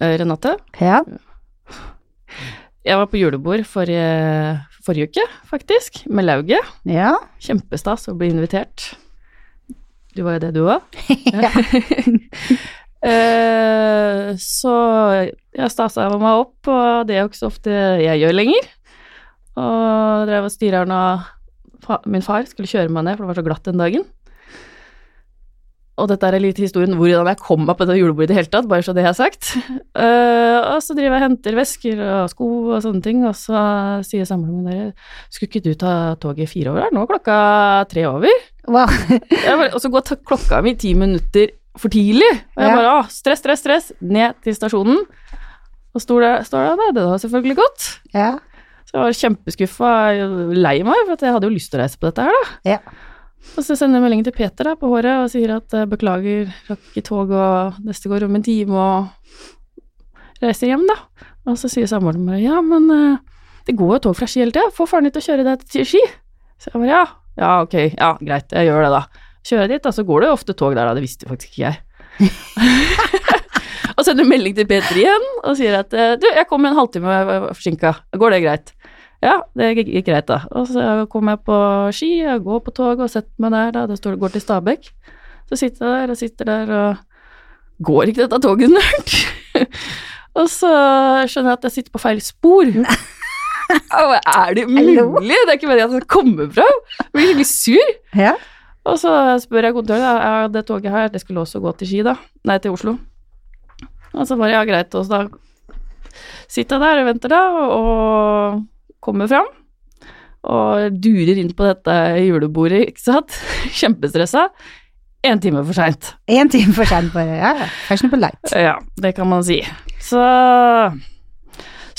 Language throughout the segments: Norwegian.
Eh, Renate, Ja. jeg var på julebord forrige, forrige uke, faktisk, med lauget. Ja. Kjempestas å bli invitert. Du var jo det, du òg. ja. Eh, så jeg stasa meg opp, og det er jo ikke så ofte jeg gjør lenger. Og drev og styreren og min far skulle kjøre meg ned, for det var så glatt den dagen. Og dette er litt historien hvordan jeg kom meg på det julebordet i det hele tatt, bare så det har sagt. Uh, og så driver jeg og henter vesker og sko og sånne ting, og så sier samboeren min dere, Skulle ikke du ta toget fire over her? Nå er klokka tre over. Wow. Bare, og så går klokka mi ti minutter for tidlig. Og jeg bare åh, stress, stress, stress. Ned til stasjonen. Og står der, står der det var selvfølgelig godt. Ja. Så jeg var kjempeskuffa, lei meg, for at jeg hadde jo lyst til å reise på dette her, da. Ja. Og så sender jeg melding til Peter da, på håret og sier at eh, beklager, rakk ikke tog, og neste går om en time, og reiser hjem, da. Og så sier samboeren bare ja, men eh, det går jo tog fra Ski hele tida, få faren din til å kjøre deg til Ski. Så jeg bare ja, ja, ok, ja, greit, jeg gjør det, da. Kjører jeg dit, da, så går det jo ofte tog der, da, det visste faktisk ikke jeg. og sender melding til Peter igjen og sier at eh, du, jeg kom en halvtime forsinka, går det greit? Ja, det gikk greit, da. Og så kom jeg på ski, jeg går på toget og setter meg der, da, det står, går til Stabekk. Så sitter jeg der og sitter der og går ikke dette toget snart? og så skjønner jeg at jeg sitter på feil spor. Og er det mulig? Det er ikke meningen at jeg skal komme fram. Jeg blir skikkelig sur. Ja. Og så spør jeg kontoret, da, ja, det toget her, det skulle også gå til Ski, da. Nei, til Oslo. Og så bare, ja, greit. Og så da sitter jeg der og venter, da, og kommer fram. Og durer inn på dette julebordet, ikke sant. Kjempestressa. En time for seint. En time for sent bare. Ja, Kanskje Fashion på light. Ja, det kan man si. Så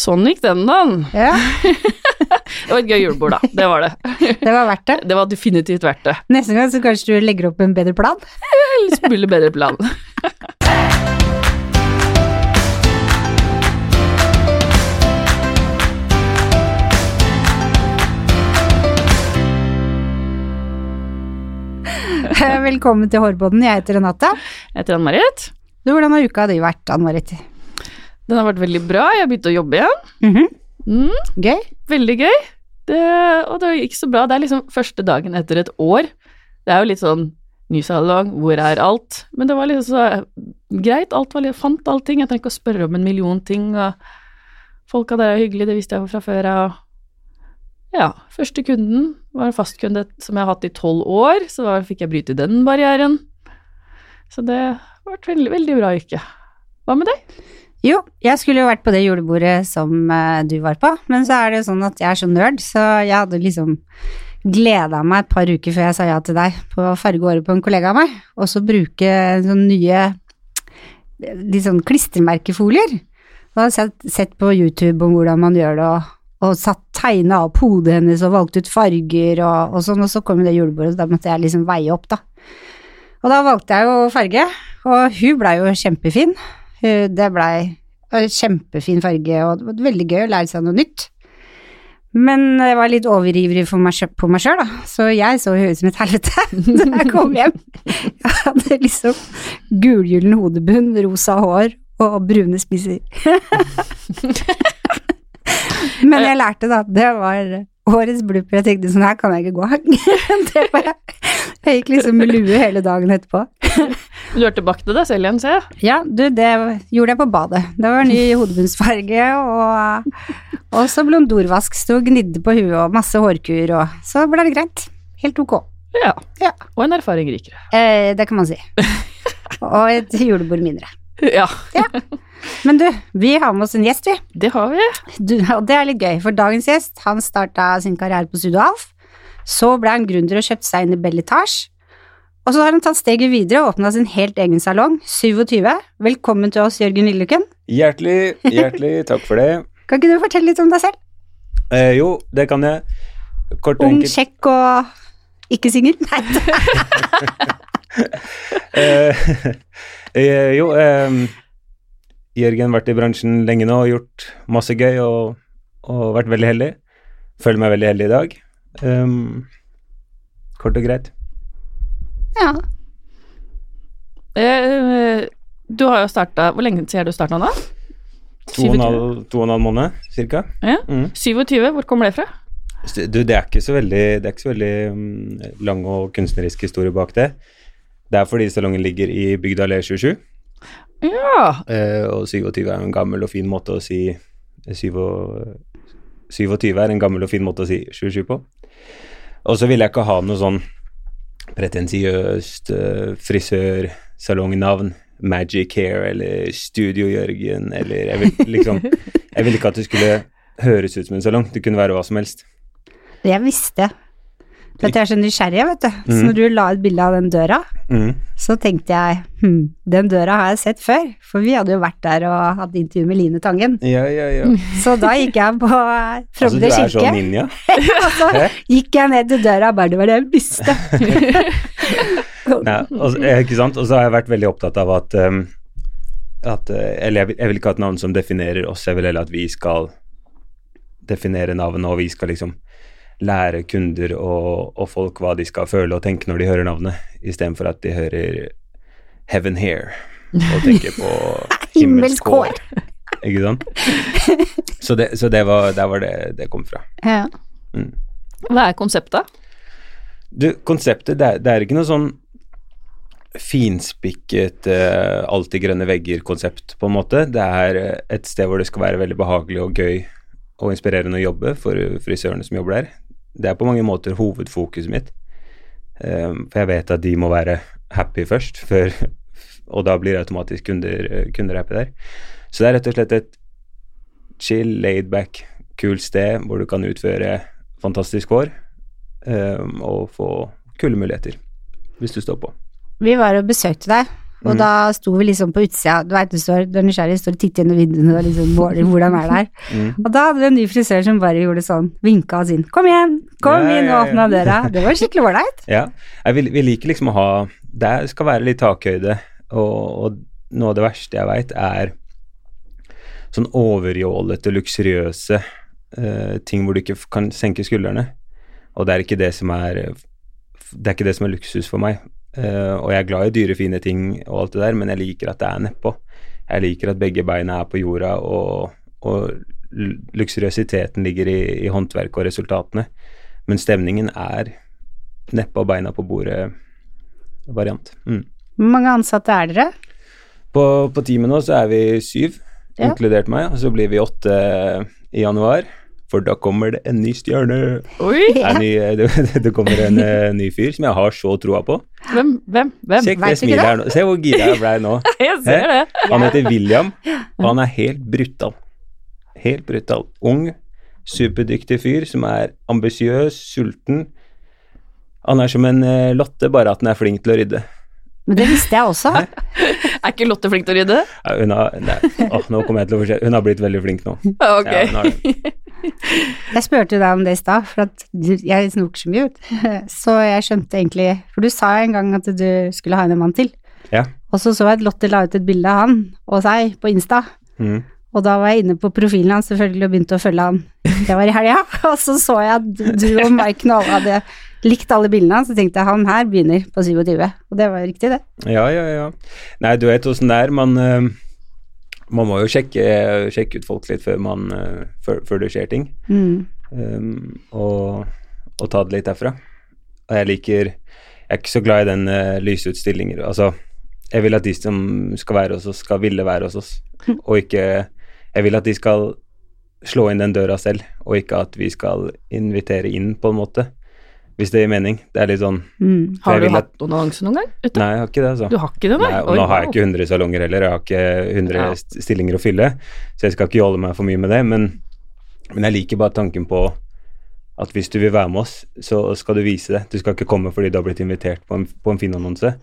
sånn gikk den, da. Ja, Det var et gøy julebord, da. Det var det. det var verdt det. Det var definitivt verdt det. Neste gang så kanskje du legger opp en bedre plan? Eller spille bedre plan. Velkommen til Hårbåten, jeg heter Renate. Jeg heter Ann-Marit. Du, hvordan har uka di vært, Ann-Marit? Den har vært veldig bra. Jeg har begynt å jobbe igjen. Mhm. Mm, Gøy? veldig gøy. Det, og det gikk så bra. Det er liksom første dagen etter et år. Det er jo litt sånn ny salong, hvor er alt? Men det var liksom så greit. Alt var litt, fant allting. Jeg trenger ikke å spørre om en million ting. Og folka der er hyggelige, det visste jeg fra før av. Ja, første kunden var en fastkunde som jeg har hatt i tolv år, så da fikk jeg bryte den barrieren. Så det har vært veldig, veldig bra uke. Hva med deg? Jo, jeg skulle jo vært på det julebordet som eh, du var på, men så er det jo sånn at jeg er så nerd, så jeg hadde liksom gleda meg et par uker før jeg sa ja til deg på å farge håret på en kollega av meg, og så bruke sånne nye de sånn klistremerkefolier. Og jeg sett, sett på YouTube om hvordan man gjør det, og, og satt tegna opp hodet hennes og valgte ut farger og, og sånn, og så kom det julebordet, så da måtte jeg liksom veie opp, da. Og da valgte jeg jo farge, og hun blei jo kjempefin. Det blei kjempefin farge, og det var veldig gøy å lære seg noe nytt. Men jeg var litt overivrig meg, på meg sjøl, da, så jeg så ut som et helvete da jeg kom hjem. Jeg hadde liksom gulgyllen hodebunn, rosa hår og brune spisser. Men jeg lærte, da. Det var årets blooper. Jeg tenkte sånn her kan jeg ikke gå. Jeg. gikk liksom med lue hele dagen etterpå. Du til deg selv igjen, ser jeg. Ja, du, det gjorde jeg på badet. Det var ny hodebunnsfarge og, og så blondorvask. Sto og gnidde på huet og masse hårkur, og så ble det greit. Helt ok. Ja. Ja. Og en erfaring rikere. Eh, det kan man si. Og et julebord mindre. Ja. Ja, Men du, vi har med oss en gjest, vi. det har vi. Du, og det er litt gøy, for dagens gjest han starta sin karriere på Studio Alf. Så ble han gründer og kjøpte seg inn i Belletage. Og så har han tatt steget videre og åpna sin helt egen salong, 27. Velkommen til oss, Jørgen Lillelukken. Hjertelig, hjertelig takk for det. Kan ikke du fortelle litt om deg selv? Eh, jo, det kan jeg. Kort og Ung, enkelt. kjekk og ikke singel? Nei. Eh, eh, jo, eh, Jørgen har vært i bransjen lenge nå og gjort masse gøy og, og vært veldig heldig. Føler meg veldig heldig i dag. Um, kort og greit. Ja. Eh, du har jo starta Hvor lenge siden du starta nå? To og halv, to og en halv måned, cirka. Ja. Mm. 27, hvor kommer det fra? Du, det er ikke så veldig, det ikke så veldig um, lang og kunstnerisk historie bak det. Det er fordi salongen ligger i bygda allé 27, Ja. eh, og 27 er en gammel og fin måte å si 27 27 er en gammel og fin måte å si 27 på. Og så ville jeg ikke ha noe sånn pretensiøst uh, frisørsalongnavn. Magic Hair eller Studio Jørgen eller jeg vil, liksom, jeg ville ikke at det skulle høres ut som en salong. Det kunne være hva som helst. Jeg visste. Jeg er så nysgjerrig, vet du. Så Mhm. når du la ut bilde av den døra, Mm. så tenkte jeg hm, den døra har jeg sett før. For vi hadde jo vært der og hatt intervju med Line Tangen. Ja, ja, ja. Så da gikk jeg på eh, Altså, du er sånn ninja? og så gikk jeg ned til døra bare det var det jeg visste. ja, og, ikke sant? Og så har jeg vært veldig opptatt av at, um, at uh, Eller jeg vil, jeg vil ikke ha et navn som definerer oss, jeg vil heller at vi skal definere navnet, og vi skal liksom lære kunder og, og folk hva de skal føle og tenke når de hører navnet, istedenfor at de hører Heaven Here og tenker på Himmelsk hår. Ikke sant? Så det, så det var der var det det kom fra. Ja. Hva er konseptet? Du, konseptet, det er, det er ikke noe sånn finspikket uh, alltid grønne vegger-konsept, på en måte. Det er eh, et sted hvor det skal være veldig behagelig og gøy og inspirerende å jobbe for frisørene som jobber der. Det er på mange måter hovedfokuset mitt. Eh, for jeg vet at de må være happy først, for, og da blir automatisk kunder, kunder happy der. Så det er rett og slett et chill, laid-back, kult sted hvor du kan utføre fantastisk hår um, og få kule muligheter hvis du står på. Vi var og besøkte deg, og Mm. da sto vi liksom på utsida. Du veit du står, du er nysgjerrig, står og titter gjennom vinduene og liksom måler hvordan er det her. Mm. Og da hadde vi en ny frisør som bare gjorde sånn, vinka oss inn. Kom igjen, kom Ja, inn, og åpna døra. Det var skikkelig ålreit. Ja, vil, vi liker liksom å ha Det skal være litt takhøyde, og, og noe av det verste jeg veit, er sånn overjålete, luksuriøse uh, ting hvor du ikke kan senke skuldrene. Og det er ikke det som er Det er ikke det som er luksus for meg. Eh, og jeg er glad i dyre, fine ting og alt det der, men jeg liker at det er nedpå. Jeg liker at begge beina er på jorda, og, og luksuriøsiteten ligger i, i håndverket og resultatene. Men stemningen er nedpå beina på bordet-variant. Mm. Hvor mange ansatte er dere? På, på teamet nå så er vi syv, Ja. inkludert meg, og så blir vi åtte i januar. For da kommer det en ny stjerne. Oi! En ny, det, det kommer en eh, ny fyr som jeg har så troa på. Hvem? Hvem? Hvem? Se, det smilet her nå. Se hvor gira jeg ble nå. Jeg ser det. Han heter William, og han er helt brutal. Helt brutal. Ung, superdyktig fyr som er ambisiøs, sulten. Han er som en eh, Lotte, bare at han er flink til å rydde. Men det visste jeg også. Er ikke Lotte flink til å rydde? Ja, hun, har, nei, å, nå kommer jeg til å hun har blitt veldig flink nå. Ok. Ja, hun har det. Jeg spurte deg om det i stad, for at du, jeg snoker så mye ut. Så jeg skjønte egentlig For du sa en gang at du skulle ha en mann til. Ja. Og så så jeg at Lotte la ut et bilde av han og seg på Insta. Mm. Og da var jeg inne på profilen hans selvfølgelig og begynte å følge han. Det var i helga. Og så så jeg at du og Mike Knoll hadde likt alle bildene hans, så tenkte jeg han her begynner på 27. Og det var jo riktig, det. Ja, ja, ja. Nei, du vet åssen det er. Man, eh, man må jo sjekke, sjekke ut folk litt før, man, eh, før, før det skjer ting. Mm. Um, og, og ta det litt derfra. Og jeg liker Jeg er ikke så glad i den uh, lysutstillinger. Altså, jeg vil at de som skal være hos oss, skal ville være hos oss, og ikke Jeg vil at de skal slå inn den døra selv, og ikke at vi skal invitere inn, på en måte. Hvis det gir mening. Det er litt sånn Mm. Har du hatt noen annonser noen gang? Uten? Nei, jeg har ikke det, altså. Du har ikke det, nei? Nei, og Oi, nå har jeg ikke 100 salonger heller, jeg har ikke 100 Ja. stillinger å fylle, så jeg skal ikke jåle meg for mye med det, men, men jeg liker bare tanken på at hvis du vil være med oss, så skal du vise det. Du skal ikke komme fordi du har blitt invitert på en, på en fin annonse.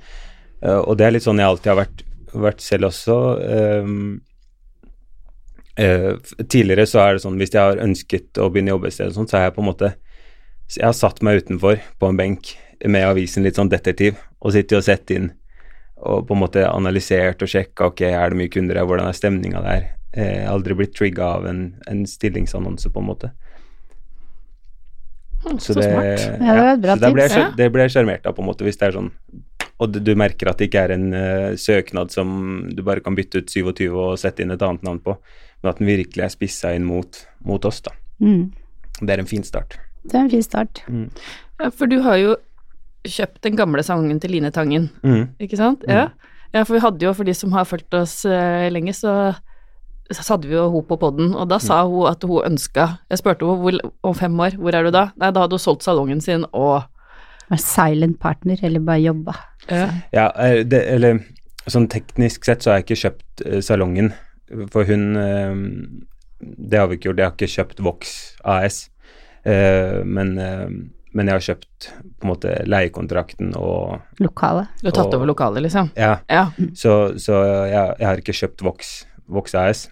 Uh, og det er litt sånn jeg alltid har vært, vært selv også. Um, uh, tidligere så er det sånn hvis jeg har ønsket å begynne å jobbe et sted, så har jeg på en måte så jeg har satt meg utenfor på en benk med avisen litt sånn detektiv og sittet og sett inn og på en måte analysert og sjekka ok, er det mye kunder her, hvordan er stemninga der. Eh, Jeg har aldri blitt trigga av en, en stillingsannonse, på en måte. Hm, Så, smart. Ja, det var et bra så tips. ja. det blir jeg sjarmert av, på en måte, hvis det er sånn og du, du merker at det ikke er en uh, søknad som du bare kan bytte ut 27 og sette inn et annet navn på, men at den virkelig er spissa inn mot, mot oss, da. Mm. Det er en fin start. Det er en fin start. Ja, for du har jo kjøpt den gamle sangen til Line Tangen, Mm. ikke sant? Ja. ja, for vi hadde jo, for de som har fulgt oss eh, lenge, så, så hadde vi jo hun på podden, og da sa hun at hun ønska Jeg spurte henne hvor, om fem år, hvor er du da? Nei, da hadde hun solgt salongen sin og Var silent partner, eller bare jobba. ja. Ja, eh, det, eller sånn teknisk sett så har jeg ikke kjøpt eh, salongen, for hun eh, Det har vi ikke gjort, jeg har ikke kjøpt Vox AS, men, eh, men jeg har kjøpt på en måte leiekontrakten og Lokale. Du har tatt Og- over lokalet, liksom? Ja, Ja. så, så jeg, jeg har ikke kjøpt Vox, Vox AS,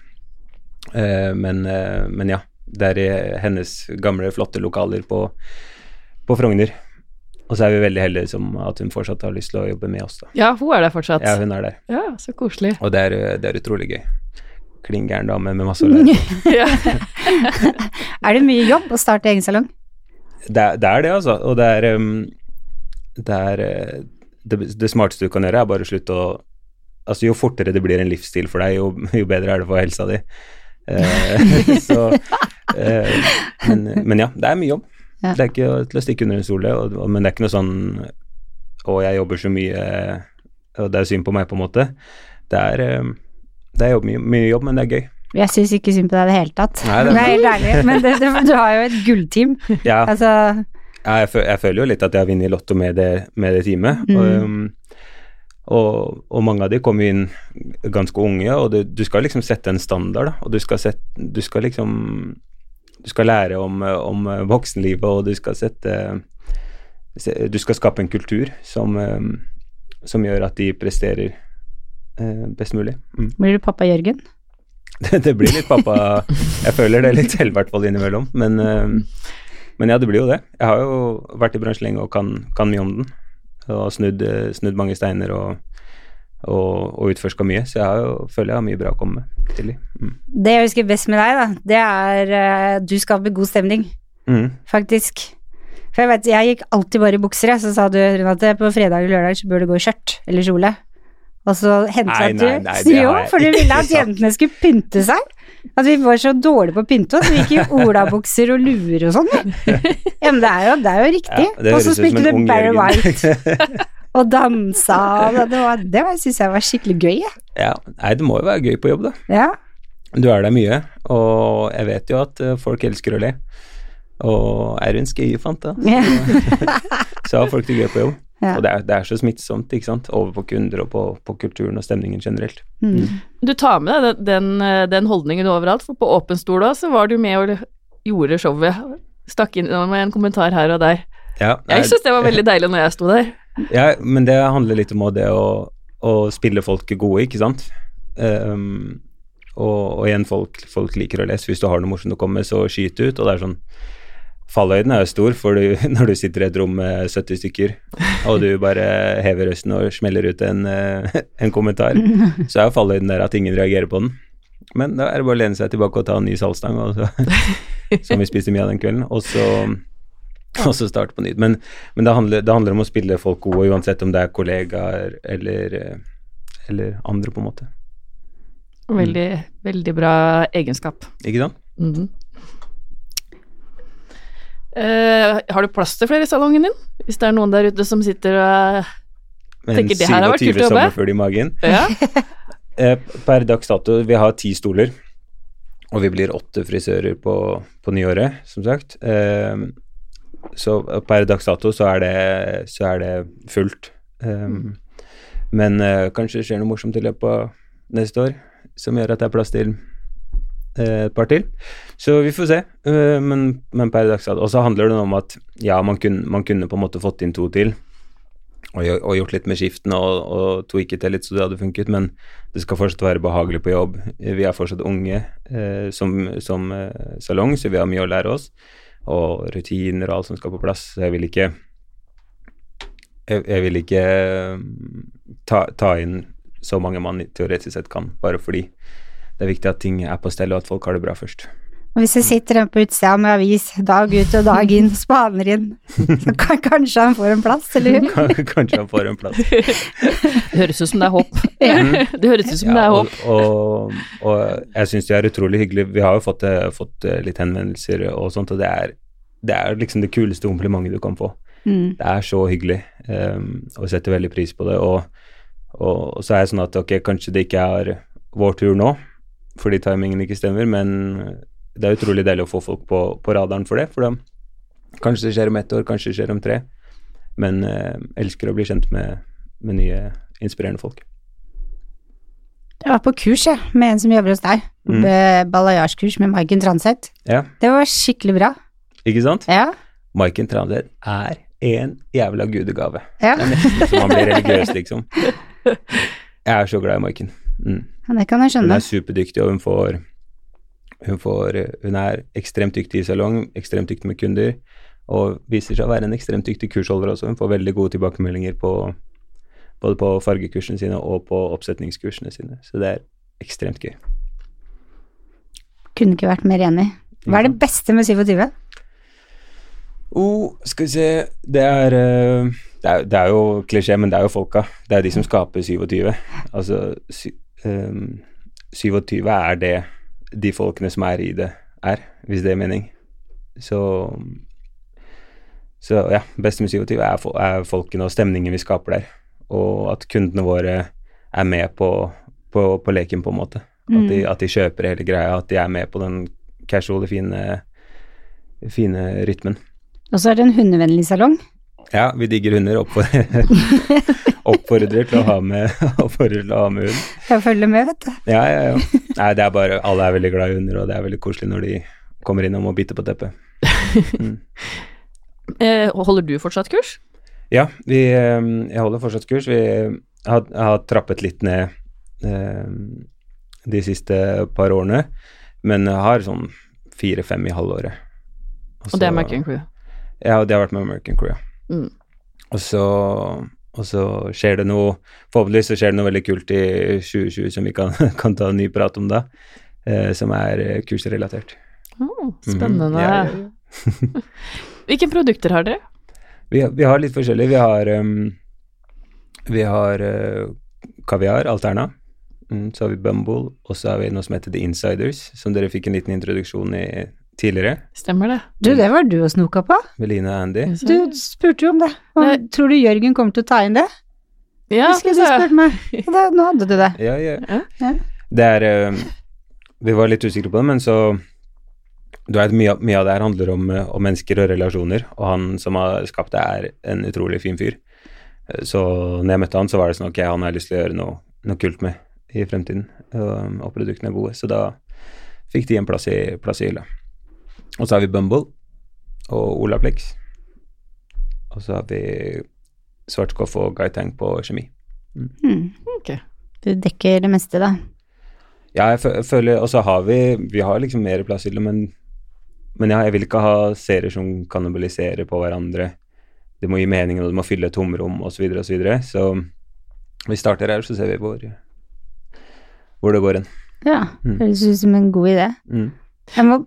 eh, men, eh, men ja. Det er i hennes gamle, flotte lokaler på, på Frogner. Og så er vi veldig heldige som at hun fortsatt har lyst til å jobbe med oss, da. ja, hun er der fortsatt. Ja, hun er der. Ja, så koselig. Og det er, det er utrolig gøy. Klin gæren dame med masse å Er det mye jobb å starte egen salong? Det, det er det, altså. Og det er um, Det er uh, det, det smarteste du kan gjøre, er bare å slutte å Altså, jo fortere det blir en livsstil for deg, jo, jo bedre er det for helsa di. Eh, så eh, men, men ja, det er mye jobb. Det er ikke til å stikke under en stol, men det er ikke noe sånn Å, jeg jobber så mye, og det er synd på meg, på en måte. Det er, eh, det er jo mye, mye jobb, men det er gøy. Jeg syns ikke synd på deg i det hele tatt. Nei, det er det er helt ærlig. Men det, det, du har jo et gullteam. Ja, Altså, Ja, jeg, føl, jeg føler jo litt at jeg har vunnet Lotto med det, med det teamet. Mm. Og, um, og, og mange av de kommer inn ganske unge, og det, du skal liksom sette en standard, da. Og du skal, sette, du skal liksom Du skal lære om, om voksenlivet, og du skal sette Du skal skape en kultur som, um, som gjør at de presterer best mulig. Mm. blir du pappa Jørgen? Det, det blir litt pappa Jeg føler det litt selv, i hvert fall innimellom. Men, eh, men ja, det blir jo det. Jeg har jo vært i bransjen lenge og kan, kan mye om den. Og snudd, eh, snudd mange steiner og, og, og utforska mye. Så jeg jo, føler jeg har mye bra å komme med. Mm. Det jeg husker best med deg, da, det er eh, du skaper god stemning, Mm. faktisk. For jeg vet, jeg gikk alltid bare i bukser, jeg. Så sa du Renate, på fredag og lørdag så bør du gå i skjørt eller kjole. Og så hendte det at du nei, nei, det Jo, for du ville at jentene skulle pynte seg. At vi var så dårlige på å pynte oss. Vi gikk i olabukser og luer og sånn. Ja, men det er jo, det er jo riktig. Ja, og så spilte du Barry White og dansa. og Det, det, var, det syns jeg var skikkelig gøy, jeg. Ja, nei, det må jo være gøy på jobb, da. Ja. Du er der mye, og jeg vet jo at eh, folk elsker å le. Og er du en skøyefant, da, Ja. så har folk det gøy på jobb. Ja. Og det er, det er så smittsomt, ikke sant, over på kunder og på, på kulturen og stemningen generelt. Mm. Du tar med deg den, den, eh, holdningen overalt, for på Åpen stol da, så var du med og gjorde showet. Stakk inn med en kommentar her og der. Ja, nei, Jeg syns det var veldig deilig når jeg sto der. ja, men det handler litt om det å, å spille folk gode, ikke sant. Um, og, og igjen, folk, folk liker å lese. Hvis du har noe morsomt å komme med, så skyt ut. Og det er sånn Fallhøyden er jo stor, for du, når du sitter i et rom med 70 stykker, og du bare hever røsten og smeller ut en, eh, en kommentar, så er jo fallhøyden der at ingen reagerer på den. Men da er det bare å lene seg tilbake og ta en ny saltstang, som vi spiste mye av den kvelden, og så, og så starte på nytt. Men, men det, handler, det handler om å spille folk gode, uansett om det er kollegaer eller, eh, eller andre, på en måte. Veldig, veldig bra egenskap. Ikke sant? Mhm. Eh, har du plass til flere i salongen din? Hvis det er noen der ute som sitter og Tenker det her har vært kult å jobbe. sommerfugl i magen. Ja. Eh, per dags dato, vi har ti stoler, og vi blir åtte frisører på, på nyåret, som sagt. Eh, så per dags dato så er det, så er det fullt. Eh, men eh, kanskje det skjer noe morsomt i løpet av neste år som gjør at det er plass til et par til. Så vi får se. Eh, men, men per dags dato Og så handler det om at ja, man kunne, man kunne på en måte fått inn to til og, og gjort litt med skiftene og, og tweaket det litt så det hadde funket, men det skal fortsatt være behagelig på jobb. Vi er fortsatt unge eh, som, som eh, salong, så vi har mye å lære oss. Og rutiner og alt som skal på plass. Så jeg vil ikke Jeg, jeg vil ikke eh, ta, ta inn så mange man teoretisk sett kan, bare fordi det er viktig at ting er på stell, og at folk har det bra først. Og hvis jeg sitter en på utsida med avis dag ut og dag inn, spaner inn, så kan, kanskje han får en plass, eller? Kanskje han får en plass. Det høres ut som det er håp. Det høres ut som det er og, håp. og, og jeg syns det er utrolig hyggelig. Vi har jo fått, eh, fått eh, litt henvendelser og sånt, og det er, det er liksom det kuleste komplimentet du kan få. Mm. Det er så hyggelig, um, og vi setter veldig pris på det. Og, og, og så er jeg sånn at ok, kanskje det ikke er vår tur nå, fordi timingen ikke stemmer, men det er utrolig deilig å få folk på, på radaren for det. For da kanskje det skjer om ett år, kanskje det skjer om tre. Men eh, elsker å bli kjent med, med nye, inspirerende folk. Jeg var på kurs, jeg, med en som jobber hos deg. Mm. Balayage-kurs med Maiken Transeth. Ja, Det var skikkelig bra. ikke sant? Ja. Maiken Trandet er en jævla gudegave. ja. Det er nesten så man blir religiøs, liksom. Jeg er så glad i Maiken. Mm. Ja, Det kan jeg skjønne. Hun er superdyktig, og hun får, hun får Hun er ekstremt dyktig i salong, ekstremt dyktig med kunder, og viser seg å være en ekstremt dyktig kursholder også. Hun får veldig gode tilbakemeldinger på både på fargekursene sine og på oppsetningskursene sine, så det er ekstremt gøy. Kunne ikke vært mer enig. Hva er det beste med 27? Oh, skal vi se Det er, eh, det er Det er jo klisjé, men det er jo folka. Det er de som skaper 27. Altså sy, ehm, 27 er det de folkene som er i det, er, hvis det er mening. Så Så ja, beste med 27 er, er folkene og stemningen vi skaper der. Og at kundene våre er med på, på, på leken, på en måte. At, de, at de kjøper hele greia, at de er med på den casuale, fine, fine rytmen. Og så er det en hundevennlig salong. Ja, vi digger hunder. Oppfordrer, oppfordrer til å ha med oppfordrer å ha med hund. Jeg følger med, vet du. Ja, ja, ja. Nei, det er bare Alle er veldig glad i hunder, og det er veldig koselig når de kommer innom og biter på teppet. Mm. Eh, holder du fortsatt kurs? Ja, vi, eh, jeg holder fortsatt kurs. Vi har, har trappet litt ned eh, de siste par årene, men jeg har sånn fire-fem i halvåret. Og det er American Crew. Ja, det har vært med American Crew. ja. Mm. Og så, og så skjer det noe Forhåpentligvis så skjer det noe veldig kult i 2020 som vi kan, kan ta en ny prat om da, eh, som er eh, kursrelatert. Oh, spennende. Mm ja, ja. Hvilke produkter har dere? Vi, vi har litt forskjellig. Vi har, um, vi har uh, kaviar, Alterna. Mm, så har vi Bumble, og så har vi noe som heter The Insiders, som dere fikk en liten introduksjon i tidligere. Stemmer det? Du, det var du og snoka på. Veline og Andy. Du spurte jo om det. Og, tror du Jørgen kommer til å ta inn det? ja, Husker du spurte meg. Og da, nå hadde du det. Ja, ja. Ja. Det er eh, Vi var litt usikre på det, men så du vet, mye, av- mye av det her handler om, eh, om mennesker og relasjoner, og han som har skapt det, er en utrolig fin fyr. Eh, Så når jeg møtte han, så var det sånn ok, han har jeg lyst til å gjøre noe, noe kult med i fremtiden, og, og produktene er gode. Så da fikk de en plass i, plass i hylla. Og så har vi Bumble og Olaplex. Og så har vi Svartskoff og Gaitang på kjemi. Hmm. Ok. Du dekker det meste, da. Ja, jeg føler Og så har vi Vi har liksom mer plass til det, men Men ja, jeg vil ikke ha serier som kannibaliserer på hverandre. Det må gi mening, og det må fylle et tomrom, osv., osv. Så, videre. så vi starter her, så ser vi hvor, hvor det går hen. Ja, Mm. høres ut som en god idé. Mm. Jeg må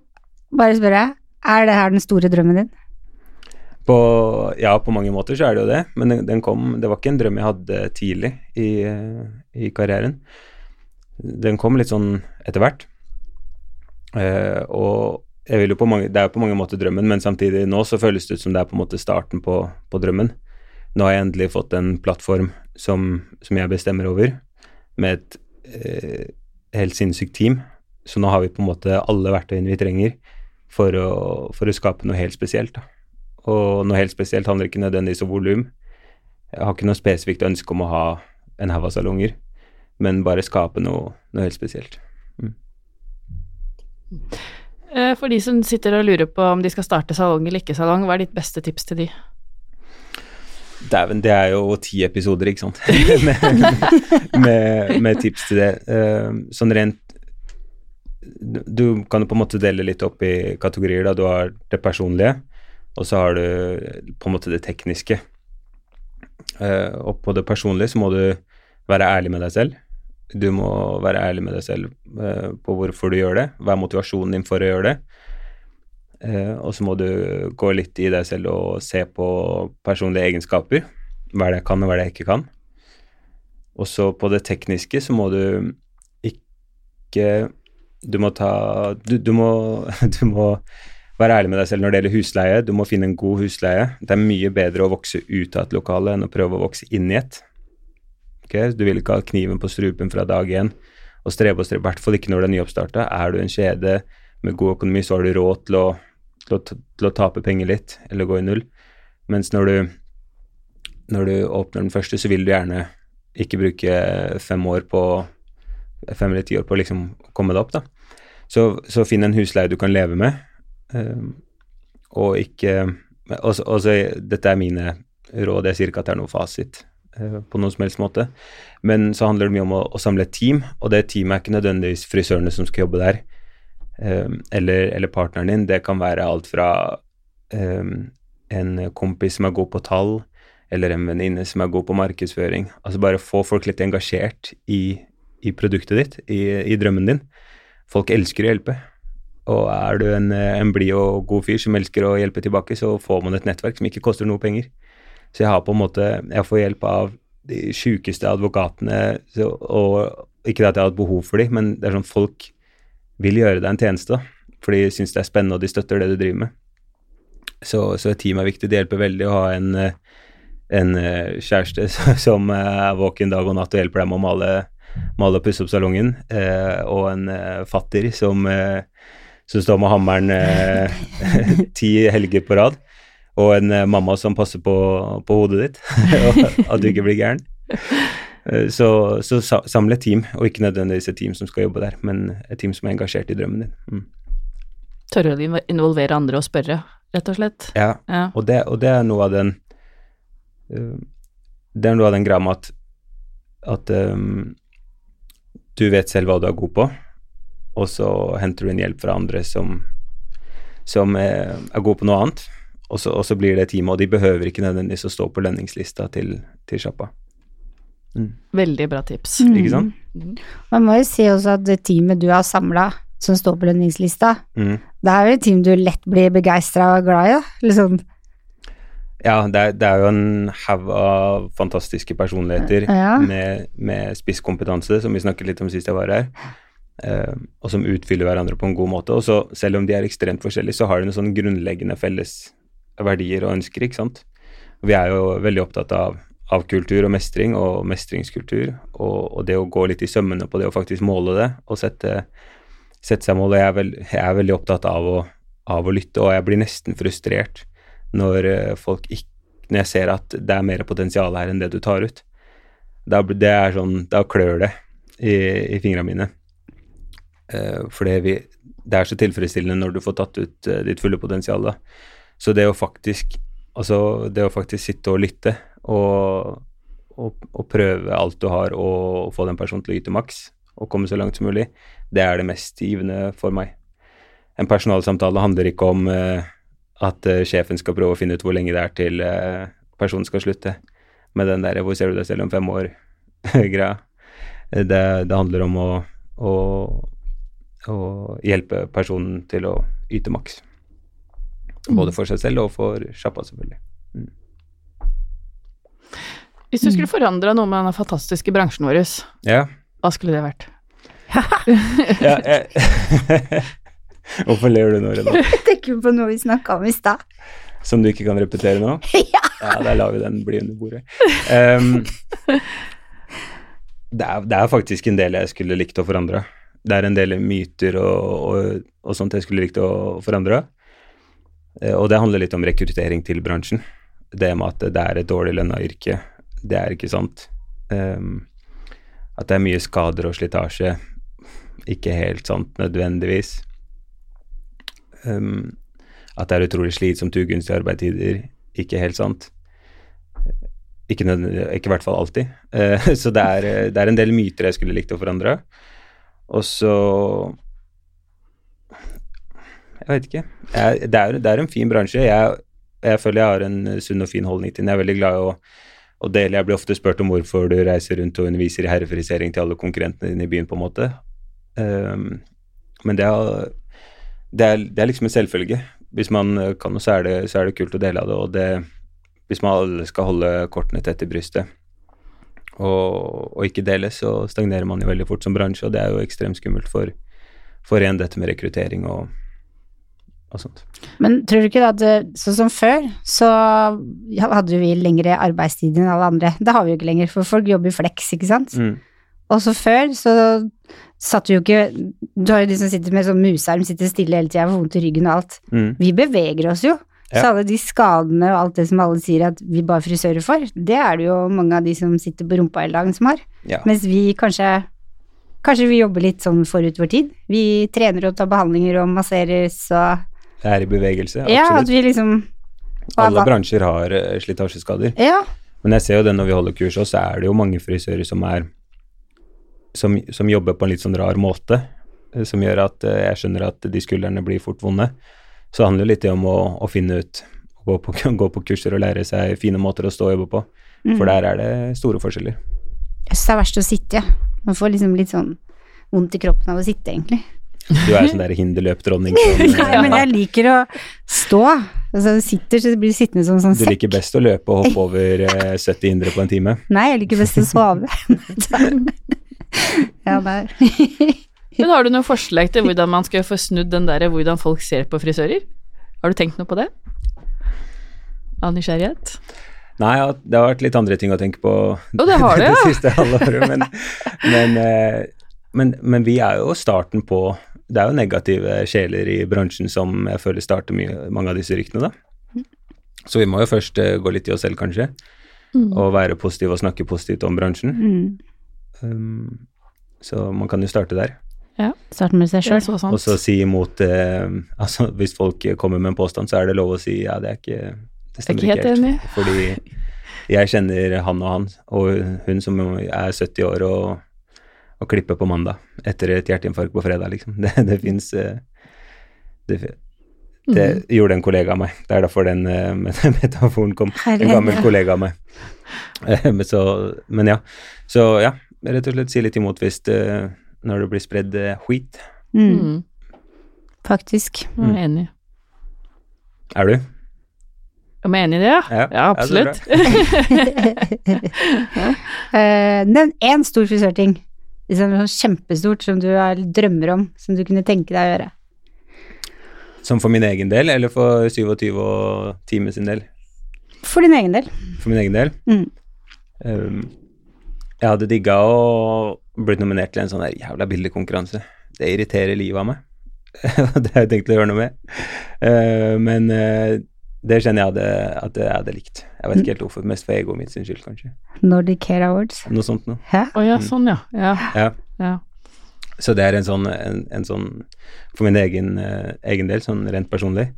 bare spørre, er det her den store drømmen din? På, ja, på mange måter så er det jo det, men den, den kom Det var ikke en drøm jeg hadde tidlig i, i karrieren. Den kom litt sånn etter hvert. Eh, og jeg vil jo på mange, det er jo på mange måter drømmen, men samtidig nå så føles det ut som det er på en måte starten på, på drømmen. Nå har jeg endelig fått en plattform som, som jeg bestemmer over, med et eh, helt sinnssykt team. Så nå har vi på en måte alle verktøyene vi trenger for å, for å skape noe helt spesielt. da. Og noe helt spesielt handler ikke nødvendigvis om volum. Jeg har ikke noe spesifikt ønske om å ha en haug av salonger, men bare skape noe, noe helt spesielt. Mm. For de som sitter og lurer på om de skal starte salong eller ikke salong, hva er ditt beste tips til de? Dæven, det er jo ti episoder, ikke sant, med, med, med tips til det. Eh, sånn rent Du kan på en måte dele litt opp i kategorier. da Du har det personlige, og så har du på en måte det tekniske. Eh, og på det personlige så må du være ærlig med deg selv. Du må være ærlig med deg selv eh, på hvorfor du gjør det. Hva er motivasjonen din for å gjøre det? Eh, og så må du gå litt i deg selv og se på personlige egenskaper. Hva er det jeg kan, og hva er det jeg ikke kan. Og så på det tekniske så må du ikke Du må ta Du, du, må, du må være ærlig med deg selv når det gjelder husleie. Du må finne en god husleie. Det er mye bedre å vokse ut av et lokale enn å prøve å vokse inn i et. Okay? Du vil ikke ha kniven på strupen fra dag én og strebe og strebe, i hvert fall ikke når det er nyoppstarta. Er du en kjede med god økonomi, så har du råd til å, til å, til å tape penger litt, eller gå i null. Mens når du, når du åpner den første, så vil du gjerne ikke bruke fem år på fem eller ti år på å liksom komme deg opp, da. Så, så finn en husleie du kan leve med, um, og ikke også, også, Dette er mine råd, jeg sier ikke at det er noe fasit uh, på noen som helst måte, men så handler det mye om å, å, samle et team, og det teamet er ikke nødvendigvis frisørene som skal jobbe der, um, eller, eller, partneren din. Det kan være alt fra um, en kompis som er god på tall, eller en venninne som er god på markedsføring. Altså bare få folk litt engasjert i, i produktet ditt, i, i, drømmen din. Folk elsker å hjelpe. Og er du en, en blid og god fyr som elsker å hjelpe tilbake, så får man et nettverk som ikke koster noe penger. Så jeg har på en måte Jeg får hjelp av de sjukeste advokatene, så, og ikke at jeg har hatt behov for dem, men det er sånn folk vil gjøre deg en tjeneste, for de syns det er spennende, og de støtter det du driver med. Så, så et team er viktig. Det hjelper veldig å ha en, en kjæreste som er våken dag og natt og hjelper deg med å male, male og pusse opp salongen, eh, og en eh, fatter som eh, som står med hammeren ti helger på rad, og en mamma som passer på, på hodet ditt, at du ikke blir gæren. Så, så samle et team, og ikke nødvendigvis et team som skal jobbe der, men et team som er engasjert i drømmen din. Mm. Tørre å involvere andre og spørre, rett og slett. Ja, ja. Og, det, og, det, er noe av den Det er noe av den greia med at, at um, du vet selv hva du er god på, og så henter du inn hjelp fra andre som, som er, er gode på noe annet, og så, og så, blir det teamet, og de behøver ikke nødvendigvis å stå på lønningslista til, til sjappa. Mm. Veldig bra tips. Mm. Ikke sant? Mm. Man må jo si også at det teamet du har samla, som står på lønningslista, mm. det er jo et team du lett blir begeistra og glad i, da. Liksom. Ja, det er, det er, jo en haug av fantastiske personligheter ja. med, med spisskompetanse, som vi snakket litt om sist jeg var her. eh, og som utfyller hverandre på en god måte. Og så, selv om de er ekstremt forskjellige, så har de noen sånn grunnleggende felles verdier og ønsker, ikke sant. Vi er jo veldig opptatt av, av kultur og mestring og mestringskultur, og, og, det å gå litt i sømmene på det å faktisk måle det og sette, sette seg mål. Jeg jeg er veldig opptatt av å, av å, lytte, og jeg blir nesten frustrert når uh, folk ikke Når jeg ser at det er mer potensial her enn det du tar ut. Da, det er sånn, da klør det i, i fingrene mine. Uh, for det, er så tilfredsstillende når du får tatt ut uh, ditt fulle potensial. Da. Så det å faktisk altså det å faktisk sitte og lytte og, og, og prøve alt du har og, få den personen til å yte maks og komme så langt som mulig, det er det mest givende for meg. En personalsamtale handler ikke om uh, at sjefen skal prøve å finne ut hvor lenge det er til personen skal slutte, med den der 'hvor ser du deg selv om fem år'-greia. det, det handler om å, å å, hjelpe personen til å yte maks. Både for seg selv og for sjappa, selvfølgelig. Mm. Hvis du skulle forandra noe med den fantastiske bransjen vår, ja. hva skulle det vært? ja, jeg... Hvorfor ler du nå, Rena? Jeg tenker på noe vi snakka om i stad. Som du ikke kan repetere nå? ja. ja, der lar vi den bli under bordet. Um, det, er, det, er, faktisk en del jeg skulle likt å forandre det er en del myter og, og, og sånt jeg skulle likt å forandre. Eh, og det handler litt om rekruttering til bransjen. Det med at det er et dårlig lønna yrke, det er ikke sant. Um, at det er mye skader og slitasje, ikke helt sant nødvendigvis. Um, at det er utrolig slitsomt ugunstige arbeidstider, ikke helt sant. Ikke, ikke i hvert fall alltid. Uh, så det er, det er, en del myter jeg skulle likt å forandre. Og så Jeg vet ikke. Jeg, det, er, det, er, en fin bransje. Jeg, jeg, føler jeg har en sunn og fin holdning til den. Jeg er veldig glad i å, og deler Jeg blir ofte spurt om hvorfor du reiser rundt og underviser i herrefrisering til alle konkurrentene dine i byen, på en måte. Um, men det er, det, er, det er, liksom en selvfølge. Hvis man kan noe, så det, så er det kult å dele av det. Og det, hvis man alle skal holde kortene tett i brystet og, og, ikke dele, så stagnerer man jo veldig fort som bransje, og det er jo ekstremt skummelt for, for igjen dette med rekruttering og, og sånt. Men tror du ikke at sånn som før, så hadde vi lengre arbeidstid enn alle andre. Det har vi jo ikke lenger, for folk jobber i flex, ikke sant. Mm. Også før så satt jo ikke Du har jo de som sitter med sånn musearm, sitter stille hele tida, får vondt i ryggen og alt. Mm. Vi beveger oss jo. Ja. Så alle de skadene og alt det som alle sier at vi bare frisører for, det er det jo mange av de som sitter på rumpa hele dagen som har. Ja. Mens vi kanskje Kanskje vi jobber litt sånn forut vår tid. Vi trener og tar behandlinger og masseres og Det er i bevegelse, absolutt. Ja, at vi liksom Alle bransjer har uh, slitasjeskader. Ja. Men jeg ser jo det når vi holder kurs også, så er det jo mange frisører som er som, som, jobber på en litt sånn rar måte, eh, som gjør at uh, jeg skjønner at de skuldrene blir fort vonde. Så det handler litt om å, å finne ut gå på, gå på, kurser og lære seg fine måter å stå og jobbe på. Mm. For der er det store forskjeller. Jeg syns det er verst å sitte. Man får liksom litt sånn vondt i kroppen av å sitte, egentlig. Du er sånn der hinderløpdronning Nei, men jeg liker å stå. Altså, du sitter, så blir du sittende som en sånn sekk. Du liker best å løpe og hoppe over 70 eh, hindre på en time? Nei, jeg liker best å sove. ja, der. Men har du noen forslag til hvordan man skal få snudd den der hvordan folk ser på frisører? Har du tenkt noe på det? Av nysgjerrighet? Nei, det har vært litt andre ting å tenke på oh, det, har det, ja. det siste halvåret. Men, men, eh, men, men, vi er jo starten på Det er jo negative sjeler i bransjen som jeg føler starter mye, mange av disse ryktene, da. Så vi må jo først eh, gå litt i oss selv, kanskje, mm. og være positive og snakke positivt om bransjen. Mm. Um, så man kan jo starte der. Ja, Starte med seg sjøl. Og så si imot eh, Altså, hvis folk kommer med en påstand, så er det lov å si ja, det er ikke Det stemmer ikke helt. Enig. Fordi jeg kjenner han og han, og hun som er 70 år og, og klipper på mandag etter et hjerteinfarkt på fredag, liksom. Det, det fins eh, det, det mm. gjorde en kollega av meg. Det er derfor den uh, metaforen kom. En gammel kollega av meg. men, så, men ja. Så ja, rett og slett si litt imot hvis det, når det blir spredd eh, skit. Mm. mm. Faktisk. Jeg er enig. Er du? Om jeg er enig i det, ja? Ja, ja absolutt. uh, Nevn én stor frisørting. Liksom sånn kjempestort som du drømmer om, som du kunne tenke deg å gjøre. Som for min egen del, eller for 27 og Time sin del? For din egen del. For min egen del? Mm. Um, jeg hadde digga å blitt nominert til en sånn der jævla bildekonkurranse. Det irriterer livet av meg. det har jeg tenkt å gjøre noe med. Uh, men uh, det kjenner jeg hadde, at jeg hadde likt. Jeg vet ikke helt hvorfor, mest for egoet mitt sin skyld, kanskje. Nordic Care Awards. Noe sånt noe. Hæ? Å oh, ja, sånn, ja. Ja. ja. ja. Så det er en sånn, en, en sånn for min egen, uh, egen, del, sånn rent personlig.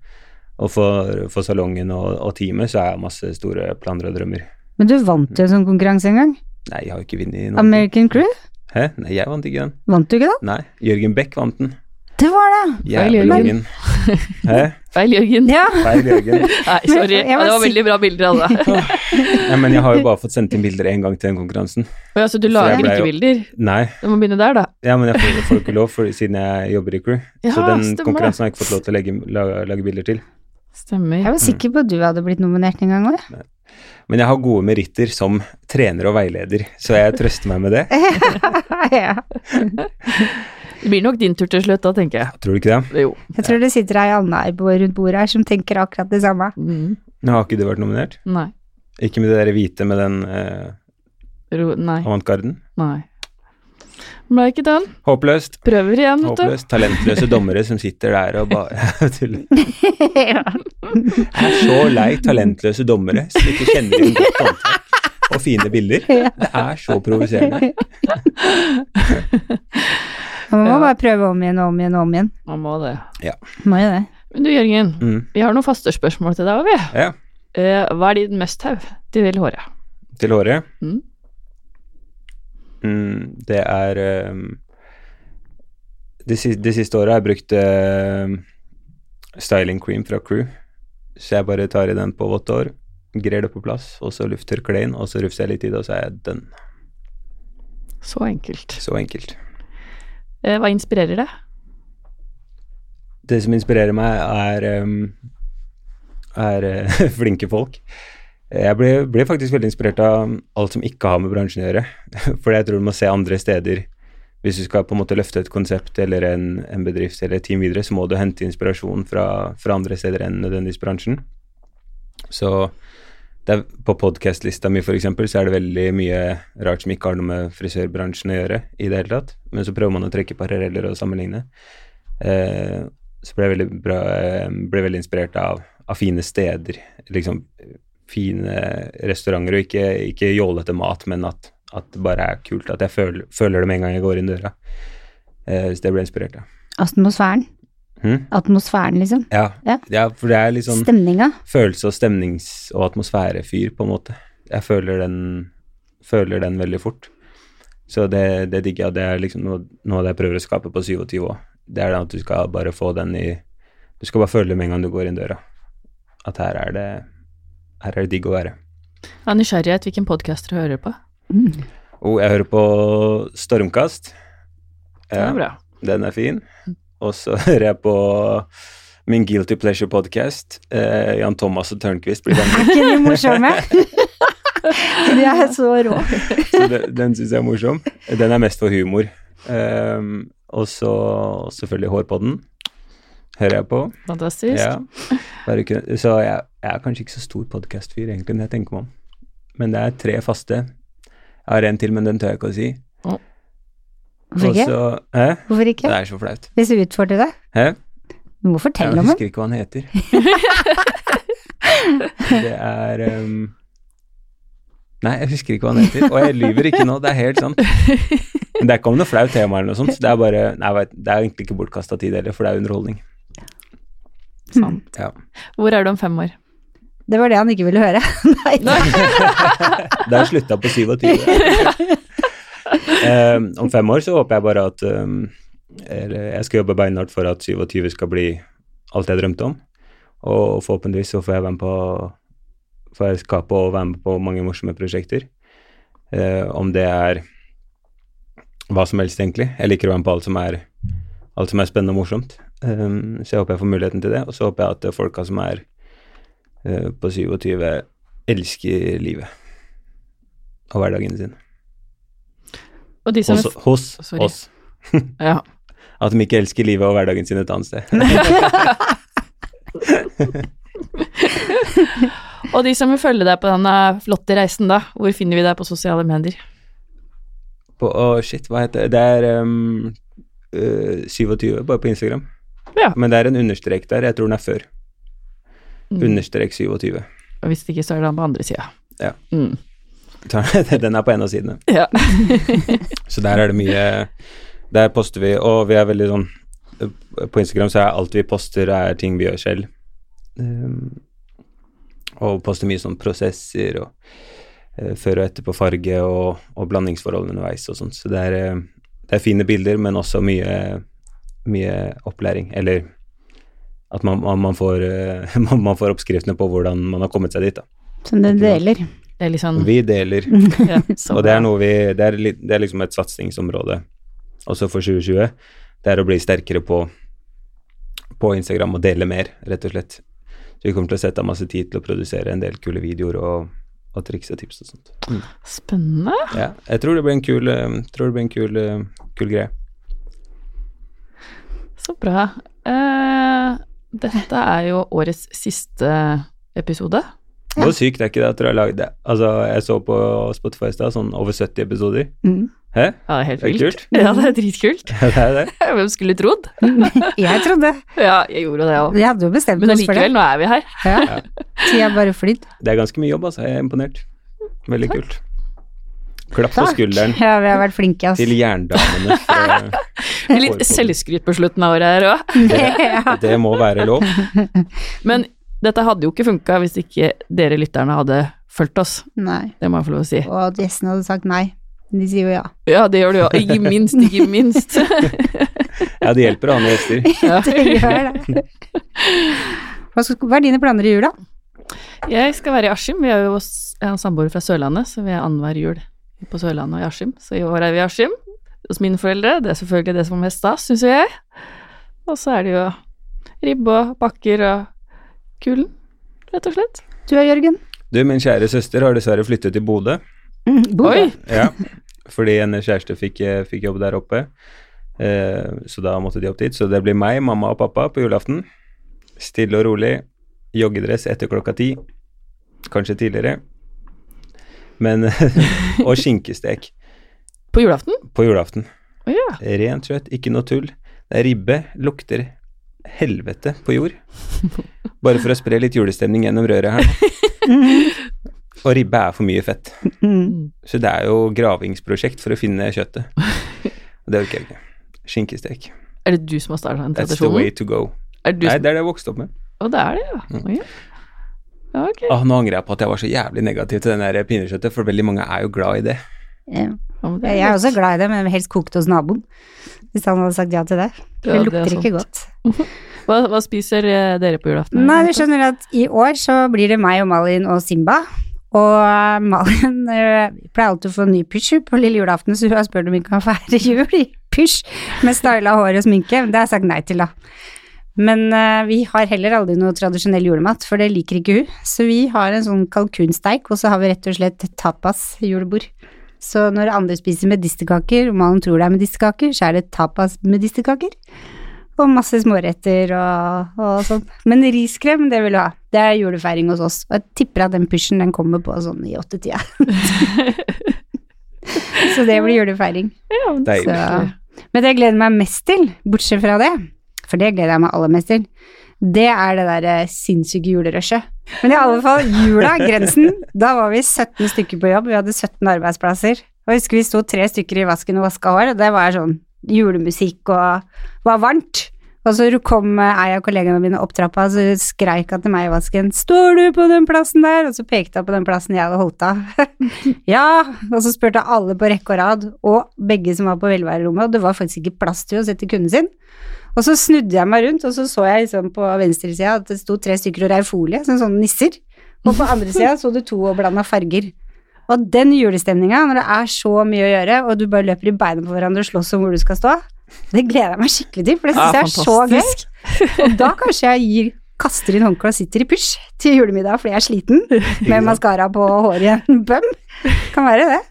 Og for, for salongen og, og teamet så er jeg masse store planer og drømmer. Men du vant jo en sånn konkurranse en gang? Nei, jeg har ikke vunnet noen. American Crew? Hæ? Nei, jeg vant ikke den. Vant du ikke den? Nei, Jørgen Beck vant den. Det var det. Feil Jørgen. Hæ? Feil Jørgen. Ja. Feil Jørgen. Nei, sorry. Ja, det var veldig bra bilder, altså. Nei, men jeg har jo bare fått sendt inn bilder én gang til den konkurransen. Ja, så du lager ikke jo... bilder? Nei. Du må begynne der, da. Ja, men jeg får, jeg får ikke lov for, siden jeg jobber i crew. Ja, så den konkurransen har jeg ikke fått lov til å legge, lage, lage bilder til. Stemmer. Jeg var sikker på at du hadde blitt nominert en gang òg. Men jeg har gode meritter som trener og veileder, så jeg trøster meg med det. Det blir nok din tur til slutt, da, tenker jeg. Tror du ikke det? Jo. Jeg tror det sitter ei anna rundt bordet her som tenker akkurat det samme. Mm. Har ikke du vært nominert? Nei. Ikke med det der hvite med den eh, avantgarden? Nei. Ble ikke den. Håpløst. Prøver igjen, vet du. Håpløst. Talentløse dommere som sitter der og bare tuller. Jeg er så lei talentløse dommere som ikke kjenner igjen godt håndverk og fine bilder. Det er så provoserende. Man må bare prøve om igjen og om igjen og om igjen. Man må det. Ja. Må jo det. Men du Jørgen, mm. vi har noen faste spørsmål til deg òg, vi. Ja. Uh, hva er din must have til håret? Til håret? Mm. Mm, det er um, det, det, siste året har jeg brukt uh, styling cream fra Crew, så jeg bare tar i den på vått hår. grer det på plass, og så lufter inn, og så rufser jeg litt i det, og så er jeg den Så enkelt. Så enkelt. Eh, hva inspirerer deg? Det som inspirerer meg, er, um, er eh, flinke folk. Jeg ble, ble faktisk veldig inspirert av alt som ikke har med bransjen å gjøre. For jeg tror du må se andre steder. Hvis du skal på en måte løfte et konsept eller en, en bedrift eller et team videre, så må du hente inspirasjon fra, fra andre steder enn nødvendigvis bransjen. Så er, på podkast-lista mi eksempel, så er det veldig mye rart som ikke har noe med frisørbransjen å gjøre i det hele tatt, men så prøver man å trekke paralleller og sammenligne. Eh, så ble jeg veldig, bra, eh, ble veldig inspirert av, av fine steder, liksom fine restauranter, og ikke, ikke jålete mat, men at, at det bare er kult, at jeg føler, føler det med en gang jeg går inn døra. Eh, så det ble inspirert av. Atmosfæren. Hmm? Atmosfæren, liksom. Ja, Ja. ja, for det er litt sånn Stemninga. følelse- og stemnings- og atmosfærefyr, på en måte. Jeg føler den, føler den veldig fort. Så det, det digger jeg, det er liksom noe, noe jeg prøver å skape på 27 òg. Det er at du skal bare få den i Du skal bare føle det med en gang du går inn døra. At her er det her er det digg å være. Av nysgjerrighet, hvilken podkast du hører på? Mm. Oh, jeg hører på Stormkast. Den er bra. Den er fin. Og så hører jeg på min Guilty Pleasure podcast. Eh, Jan Thomas og Tørnquist blir venner. Er ikke de morsomme? de er så rå. Så det, den syns jeg er morsom. Den er mest for humor. Um, og så selvfølgelig Hårpodden hører jeg på. Fantastisk. Ja. Så jeg, jeg er kanskje ikke så stor podkast-fyr, egentlig, når jeg tenker meg om. Men det er tre faste. Jeg har en til, men den tør jeg ikke å si. Hvorfor ikke? Også, eh? Hvorfor Det er så flaut. Hvis du utfordrer deg. Du må fortelle Jeg om den. husker ikke hva han heter. det er um... Nei, jeg husker ikke hva han heter. Og jeg lyver ikke nå, det er helt sant. Men det er ikke om noe flaut tema eller noe sånt. Det er bare Nei, vet, det er egentlig ikke bortkasta tid heller, for det er underholdning. Sant. Ja. Hvor er du om fem år? Det var det han ikke ville høre. Nei. Det har slutta på 27. um, om fem år så håper jeg bare at um, eller Jeg skal jobbe beinhardt for at 27 skal bli alt jeg drømte om. Og forhåpentligvis så får jeg være med på får jeg skape og være med på mange morsomme prosjekter. Uh, om det er hva som helst, egentlig. Jeg liker å være med på alt som er, alt som er spennende og morsomt. Um, så jeg håper jeg får muligheten til det. Og så håper jeg at folka som er på 27, elsker livet og hverdagen sin. Og de som Hos, hos Sorry. oss. Ja. At de ikke elsker livet og hverdagen sin et annet sted. Og de som vil følge deg på denne flotte reisen, da, hvor finner vi deg på sosiale medier? På, å, shit, hva heter det? Det er um, uh, 27, bare på Instagram. Ja. Men det er en understrek der. Jeg tror den er før. Mm. Understrek 27. Og hvis ikke, så er det den på andre sida. Ja. Mm. Den er på en av sidene. ja. Så der er det mye Der poster vi, og vi er veldig sånn På Instagram så er alt vi poster, er ting vi gjør selv. Um, og poster mye sånn prosesser og uh, før og etter på farge og, og blandingsforhold underveis og sånn. Så det er, eh, det er fine bilder, men også mye, mye opplæring. Eller at man, man, man, får, eh, man, man får oppskriftene på hvordan man har kommet seg dit. Da. Som du deler. Er sånn Vi deler. ja, Og det er noe vi Det er, litt, det er liksom et satsingsområde også for 2020. Det er å bli sterkere på, på Instagram og dele mer, rett og slett. Så vi kommer til å sette av masse tid til å produsere en del kule videoer og, og triks og tips og sånt. Spennende. Ja, jeg tror det blir en kul, eh, tror det blir en kul, eh, kul greie. Så bra. Eh, dette er jo årets siste episode. Hvor sykt er ikke det at dere har lagd det? Altså, jeg så på Spotify i stad, sånn over 70 episoder. Mm. Hæ? Ja, det er helt vilt. kult. Ja, det er dritkult. det er det. Hvem skulle trodd? Jeg trodde. Ja, jeg gjorde det òg. Vi hadde jo bestemt Men oss for det. allikevel, nå er vi her. Ja. Tida bare flydd. Det er ganske mye jobb, altså. Jeg er imponert. Veldig kult. Klapp på skulderen Ja, vi har vært flinke, ass. til jerndamene. fra- Litt selvskryt på slutten av året her òg. Det, Det må være lov. Men dette hadde jo ikke funka hvis ikke dere lytterne hadde fulgt oss. Nei. Det må jeg få lov å si. Og at gjestene hadde sagt nei. De sier jo ja. Ja, det gjør du jo. Ikke minst, ikke minst. Ja, det hjelper å ha med gjester. Ja. Det gjør det. Hva, skal, hva er dine planer i jula? Jeg skal være i Askim. Vi er jo s- samboere fra Sørlandet, så vi er annenhver jul på Sørlandet og i Askim. Så i år er vi i Askim hos mine foreldre. Det er selvfølgelig det som er mest stas, syns jeg. Og så er det jo ribbe og bakker og kulen, rett og slett. Du er Jørgen? Du, min kjære søster har dessverre flyttet til Bodø. Mm, Bodø. Oi! Ja, fordi hennes kjæreste fikk, eh, fikk jobb der oppe. Eh, så da måtte de opp dit. Så det blir meg, mamma og pappa på julaften. Stille og rolig. Joggedress etter klokka ti. Kanskje tidligere. Men Og skinkestek På julaften? på julaften. Oh, ja. Rent kjøtt, ikke noe tull. Det er ribbe, lukter helvete på jord. Bare for å spre litt julestemning gjennom røret her. Og ribbe er for mye fett. Mm. Så det er jo gravingsprosjekt for å finne kjøttet. Og det orker jeg ikke. Skinkestek. Er det du som har starta den tradisjonen? That's the way to go. Er Nei, som det er det jeg vokste opp med. Å, det er det, ja. Oh, ja. Ja. Ok. Ah, nå angrer jeg på at jeg var så jævlig negativ til den pinnekjøttet, for veldig mange er jo glad i det. Ja. Det Jeg er også glad i det, men helst kokt hos naboen. Hvis han hadde sagt ja til det. Det Ja, det er lukter ikke godt. Hva, hva spiser eh, dere på julaften? Nei, du skjønner at i år så blir det meg og Malin og Simba. Og eh, Malin eh, pleier alltid å få ny pysj på lille julaften, så hun har spurt om vi kan feire jul i pysj med styla hår og sminke. Men Det har jeg sagt nei til, da. Men uh, vi har heller aldri noe tradisjonell julemat, for det liker ikke hun. Så vi har en sånn kalkunsteik, og så har vi rett og slett tapas-julebord. Så når andre spiser medisterkaker, og Malin tror det er medisterkaker, så er det tapas medisterkaker. Og masse småretter og, og sånn. Men riskrem, det vil du ha. Det er julefeiring hos oss. Og jeg tipper at den pysjen den kommer på sånn i åttetida. så det blir julefeiring. Ja, men. Så. Men det jeg gleder meg mest til, bortsett fra det, for det gleder jeg meg aller mest til, det er det derre sinnssyke julerushet. Men i alle fall, jula, grensen, da var vi 17 stykker på jobb, vi hadde 17 arbeidsplasser. Og jeg husker vi sto tre stykker i vasken og vaska hår, og det var sånn julemusikk og var varmt. Og så kom eh, ei av kollegaene mine opp trappa og så skreik til meg i vasken 'Står du på den plassen der?' Og så pekte hun på den plassen jeg hadde holdt av. ja, og så spurte alle på rekke og rad, og begge som var på velværerommet, og det var faktisk ikke plass til å sette kunden sin. Og så snudde jeg meg rundt, og så så jeg liksom på venstresida at det sto tre stykker og reiv folie, som sånne nisser. Og på andre sida så du to og blanda farger. Og den julestemninga, når det er så mye å gjøre, og du bare løper i beina på hverandre og slåss om hvor du skal stå, det gleder jeg meg skikkelig til, for det syns jeg er så gøy. Og da kanskje jeg gir, kaster inn håndkleet og sitter i pysj til julemiddag fordi jeg er sliten, med maskara på håret i en bøm. Kan være det.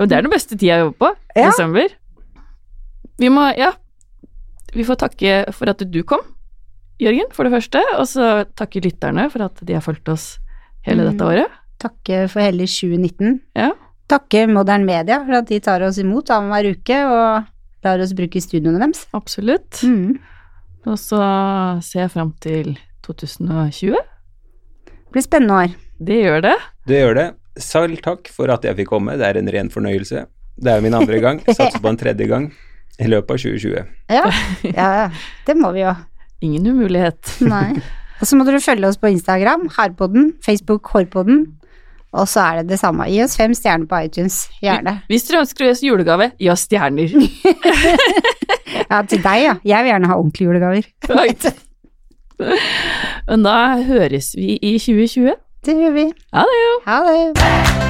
Og det er den beste tida jeg jobber på. Ja. Desember. Vi må, ja Vi får takke for at du kom, Jørgen, for det første. Og så takke lytterne for at de har fulgt oss hele Mm. dette året. Takke for hele 2019. Ja. Takke Modern Media for at de tar oss imot annenhver uke og lar oss bruke studioene deres. Absolutt. Mm. Og så ser jeg fram til 2020. Det blir spennende år. Det gjør det. Det gjør det. Selv takk for at jeg fikk komme, det er en ren fornøyelse. Det er jo min andre gang, satser på en tredje gang i løpet av 2020. Ja, ja, ja. Det må vi jo. Ingen umulighet. Nei. Og så må dere følge oss på Instagram, Herpodden, Facebook, Hårpodden. Og så er det det samme. Gi oss fem stjerner på iTunes, gjerne. Hvis dere ønsker å gi oss julegave, gi oss stjerner. Ja, til deg, ja. Jeg vil gjerne ha ordentlige julegaver. Men da høres vi i 2020. Det gjør vi. Ha det, jo. Ha det.